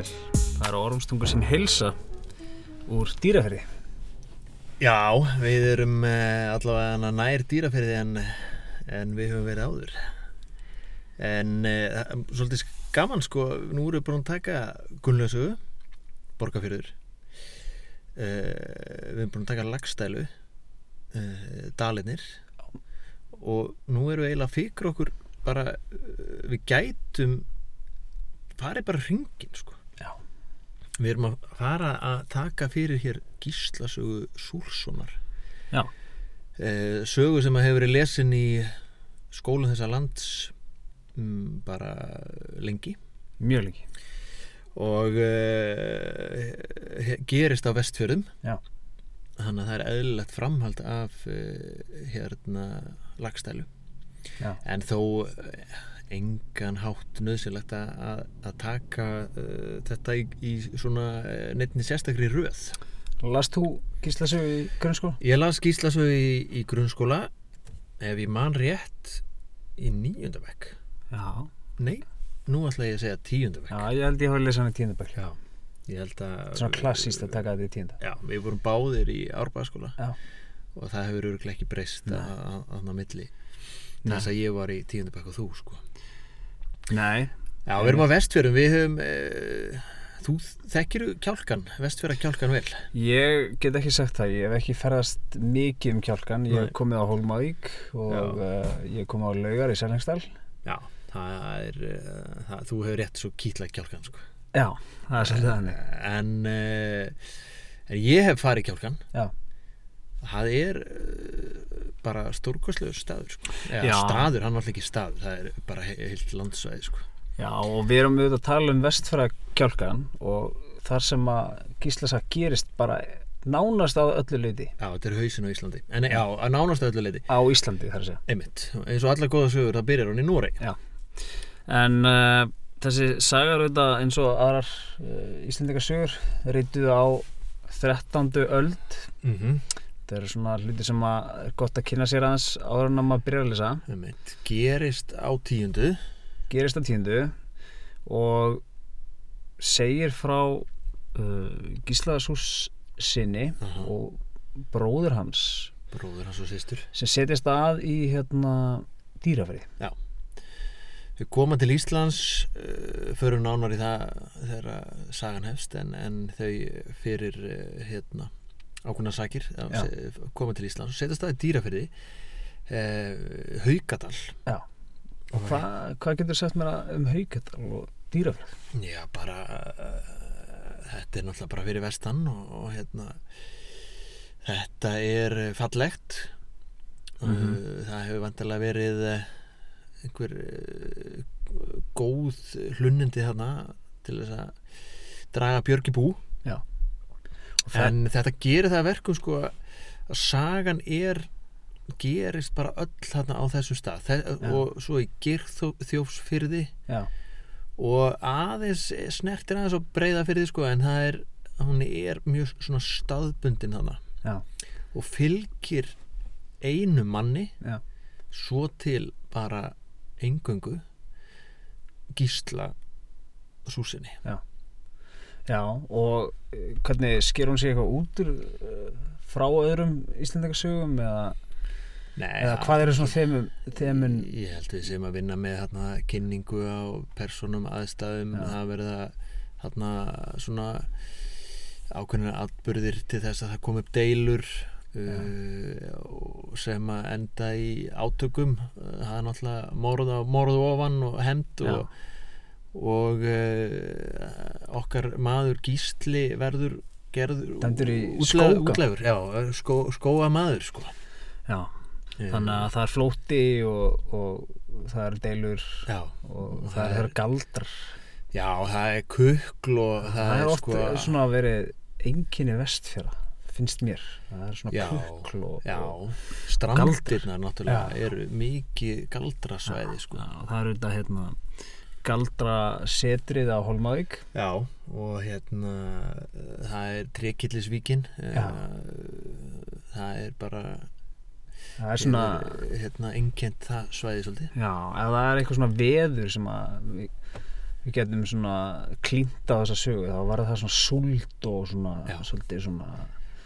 sæl. Það er ormstungur sem hilsa úr dýraferði. Já, við erum uh, allavega nær dýraferði en, en við höfum verið áður en uh, svolítið gaman sko nú erum við búin að taka Gunnlausu Borgafjörður uh, við erum búin að taka Lagstælu uh, Dalinir og nú erum við eiginlega fyrir okkur bara, við gætum farið bara hringin sko. Við erum að fara að taka fyrir hér gíslasögu Súlssonar Já. uh, sögu sem að hefur verið lesin í skólum þessa lands um, bara lengi Mjög lengi. og uh, gerist á vestfjörðum Já. þannig að það er eðlilegt framhald af uh, hérna lagstælu Já. en þó engan hátt nöðsilegt að, að taka uh, þetta í, í svona uh, neittni sérstakri röð Last þú gíslasögu í grunnskóla? ég las gíslasögu í, í grunnskóla ef ég man rétt í níundabæk Já. nei, nú ætla ég að segja tíundabæk Já, ég held ég hafa lesað hann í tíundabæk. Já, ég held að Svona klassíst að taka þetta í tíunda. Já, við vorum báðir í árbæðaskóla Já. og það hefur örgulega ekki breyst að að á milli Nei. þess að ég var í tíundabæk og þú sko Nei. Já, við erum á vestfjörum, við höfum e, þú þekkir kjálkan vestfjöra kjálkan vel Ég get ekki sagt það, ég hef ekki ferðast mikið um kjálkan, ég hef komið á Hólmavík og uh, ég hef komið á Laugar í Sælengstall. Já, það er e, það, þú hefur rétt svo kýtla kjálkan sko Já, það er svolítið þannig. en, e, en ég hef farið kjálkan Já. það er bara stórkostlegur staður sko. Eða, Já. staður, hann var alltaf ekki staður það er bara he heilt landsvæði sko. Já, og við erum auðvitað að tala um vestfæra kjálkan og þar sem að gíslasa gerist bara nánast á öllu leiti Já, þetta er hausin á Íslandi En já, að nánast öllu leiti á Íslandi þar að segja. Einmitt, eins og allar góða sögur, það byrjar hún í Núrei En uh, þessi sagar auðvitað eins og aðrar uh, Íslandingasögur reytuðu á 13. öld. mm Það eru svona hluti sem er gott að kynna sér aðeins áður en að maður byrja að lesa. Gerist á tíundu. Gerist á tíundu og segir frá uh, Gíslaðasús sinni Aha. og bróður hans Bróður hans og systur. sem setjast að í hérna dýrafri Við komum til Íslands uh, förum nánar í það þegar sagan hefst en, en þau fyrir uh, hérna ákveðna sakir Já. koma til Íslands. Og setjast að í dýrafyrði uh, Haugadal og hvað hva getur sagt mér um haugadal og dýrafri Já, bara uh, þetta er náttúrulega bara fyrir vestan og, og hérna þetta er eh, fallegt. Mhm. uh, það hefur vantilega verið uh, einhver góð hlunnindi þarna til þess að draga björg í bú. Og það, en þetta gerir það að verkum sko að sagan er gerist bara öll þarna á þessum stað. Þe Já. og svo í Girþjófsfyrði og aðeins snertir aðeins á breyða fyrir því sko en það er, hún er mjög svona staðbundin já, og fylgir einu manni já, svo til bara engöngu gísla súsinni. Já og eh, hvernig sker hún sig eitthvað út úr uh, frá öðrum Íslandingasögum eða, Nei, eða hvað eru svona þemun, þemun ég held við sem að vinna með hérna, kynningu á personum aðstæðum Já. það verða hérna, svona ákveðnir atbyrðir til þess að það kom upp deilur uh, sem að enda í átökum það er náttúrulega morð, á, morð ofan og hemd Já. og, og uh, okkar maður gísli verður gerður útlegur, skó, skóa maður sko. já, þannig að það er flótti og, og það eru deilur já, og það það eru galdrar. Já, það er kukl og það, það er oft sko svona verið einkinni vestfjara finnst mér, það er svona kukl og, Já, og strandirnar náttúrulega Já. eru mikið galdrasvæði sko. það eru þetta hérna galdra setrið á Holmavík Já, og hérna það er Trekillisvíkin Já. það er bara það er svona hérna einkent það svæði svolítið já, ef það er eitthvað svona veður sem að við við getum svona klínt á þessa sögu þá var það svona súld og svona Já. svolítið svona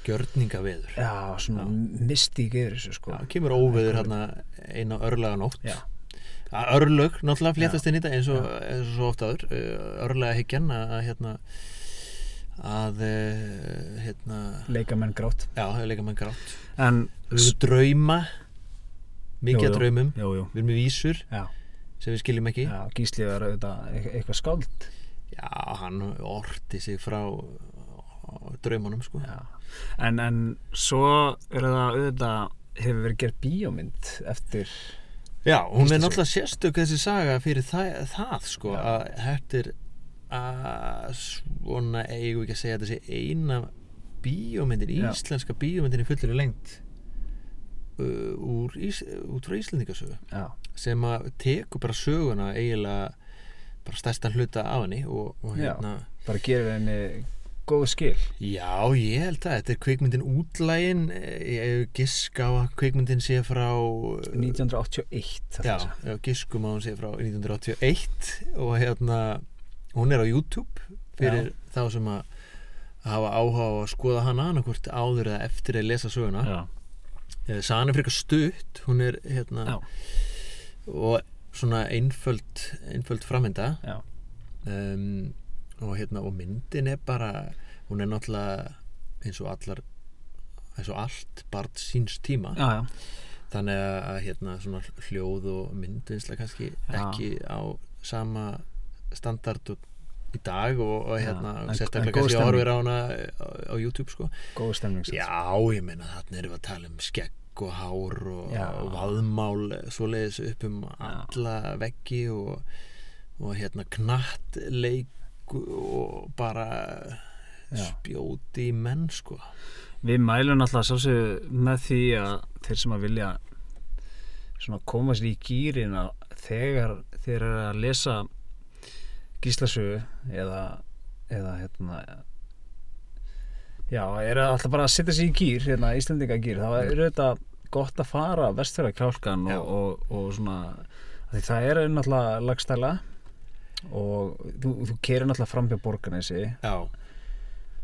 gjörningaveður já, svona mystík yfir þessu sko Já, kemur óveður hérna eina örlega nótt Já. Örlög náttúrulega fléttast inn í þetta eins og, eins og svo oft áður. Örlega hyggjan að hérna að hérna leika menn grátt. Já, hefur leika mann grátt. En drauma. Mikið að draumum. Jú, jú, við erum með vísur já, sem við skiljum ekki. Já, Gísli var auðvitað eit- eitthvað skáld. Já, hann orti sig frá draumunum sko. Já. en, en svo er auðvitað hefur verið gerð bíómynd eftir Já, hún er náttúrulega sérstök þessi saga fyrir það, það sko, Já. að er að svona eigum ekki að segja að þetta sé eina bíómyndin, Já. íslenska bíómyndin í fullur lengt uh, úr, ís, út frá Íslendingasögu já, sem að tekur bara söguna eiginlega bara stærstan hluta af henni og, og Já. hérna bara gerir henni góð skil. Já, ég held að þetta er kvikmyndin útlægin. Ég gisk á að kvikmyndin sé frá uh, 1981 Já, þetta já giskum að hún sé frá 1981 og hérna hún er á YouTube fyrir þá sem að hafa áhuga á að skoða hana annarkvort áður eða eftir að lesa söguna. Já, Eh, Sagan er frekar stutt. Hún er hérna Já. og svona einföld einföld framvinda já, um, og hérna og myndin er bara hún er náttúrulega eins og allar eins og allt barn síns tíma. Já, já. þannig að hérna svona hljóð og myndvinsla kannski Já. ekki á sama standard í dag og, og hérna en- sérstaklega kannski horfir á hana á, á YouTube sko. Góð stemning já ég meina þarna erum við að tala um skegg og hár og, og vaðmál svoleiðis upp um alla veggi og, og hérna knattleik og bara Já. spjóti í menn sko Við mælum alltaf sálsög með því að þeir sem að vilja svona koma sér í gýrin að þegar þeir eru að lesa gíslasögu eða, eða hérna já, eru alltaf bara að setja sér í gýr hérna, Íslandinga gýr, þá er þetta gott að fara vestfjara kjálkan Já. og, og, og svona það er náttúrulega lagstæla og þú, þú kerir náttúrulega fram hjá borgarnesi. Já,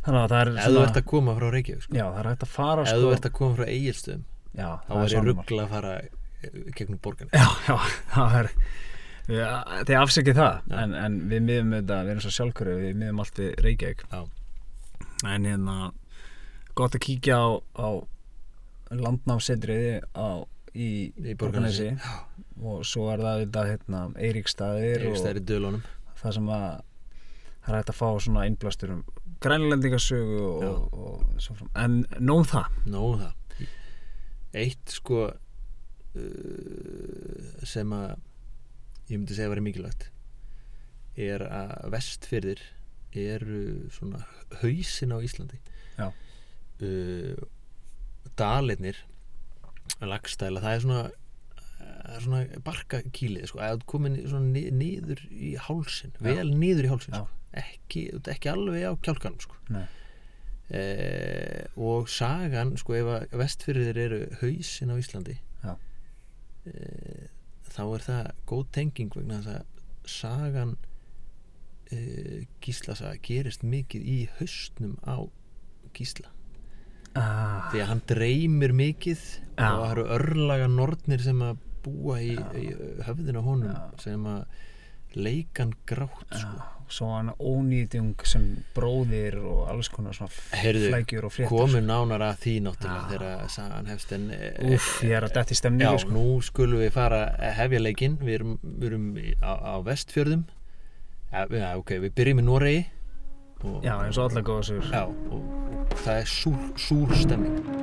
þannig að það er ef þú ert að koma frá Reykjavík sko. Já, það er hægt að fara ef þú ert að koma frá Egilstöðum Já, þá það er ég ruggla að fara gegnum borgarna Já, já, það er já, Þið afsækið það en, en við miðum þetta, við erum svo sjálfkjöru við miðum allt við Reykjavík. Já. En hérna gott að kíkja á, á landnámsetriði á í, í Borgarnesi. Og svo er það þetta hérna, Eiríkstaðir og stærri dölunum. það sem að það er hægt að fá svona innblastur um grænlendingasögu og, og fram en nóg um það. Nóðu það. Eitt sko uh, sem að ég myndi segja að vera mikilvægt er að vestfyrðir eru svona hausin á Íslandi. Uh, Dalirnir lagstæla, það er svona er svona barkakýlið sko, að komin niður í hálsin Já. vel niður í hálsin sko. ekki, ekki alveg á kjálkanum sko. Eh, og sagan sko ef að vestfyrir eru hausin á Íslandi eh, þá er það góð tenging vegna þess að sagan eh, Gíslasaga gerist mikið í haustnum á Gísla ah, því að hann dreymir mikið Já. og það eru örlaga nornir sem að búa í, Já. í höfðinu honum Já. sem að leikan grátt Já, sko. svo hann ónýtjung sem bróðir og alls konar svona Heyrðu, flækjur og fréttur komu nánar að því náttúrulega Já. þegar sagan hefst en eh, Úff, ég er að detti Já, stemningu sko. nú skulum við fara hefja leikinn við erum, við erum í- á, á vestfjörðum ja, já, ok, við byrjum í Noregi og, Já, eins og allar góða sigur Já, og, og það er súr, súr stemming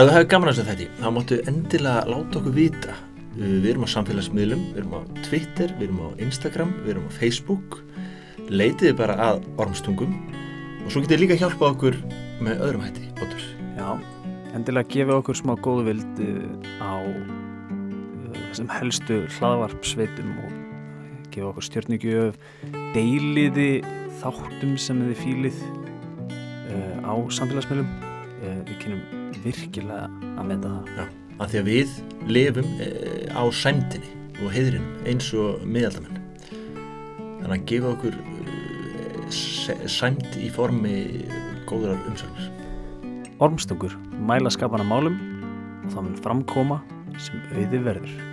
Ef þú hefur gaman að þessu þetta þá máttu endilega láta okkur vita. Við erum á samfélagsmiðlum, við erum á Twitter, við erum á Instagram, við erum á Facebook. Leitiði bara að ormstungum og svo getið líka hjálpa okkur með öðrum hætti, Óttur Já, endilega gefa okkur smá góðu vild á þessum helstu hlaðvarpsveitum og gefa okkur stjórnugjöf deiliði þáttum sem þið fýlið á samfélagsmiðlum. Við kynum virkilega að meta það. Já, af því að við lifum uh, á sæmdini og heiðrinum eins og miðaldamenn. Þannig að gefa okkur sæmt í formi góðrar umsögnar Ormstungur, mæla skapana málum og það mun framkoma sem auði verður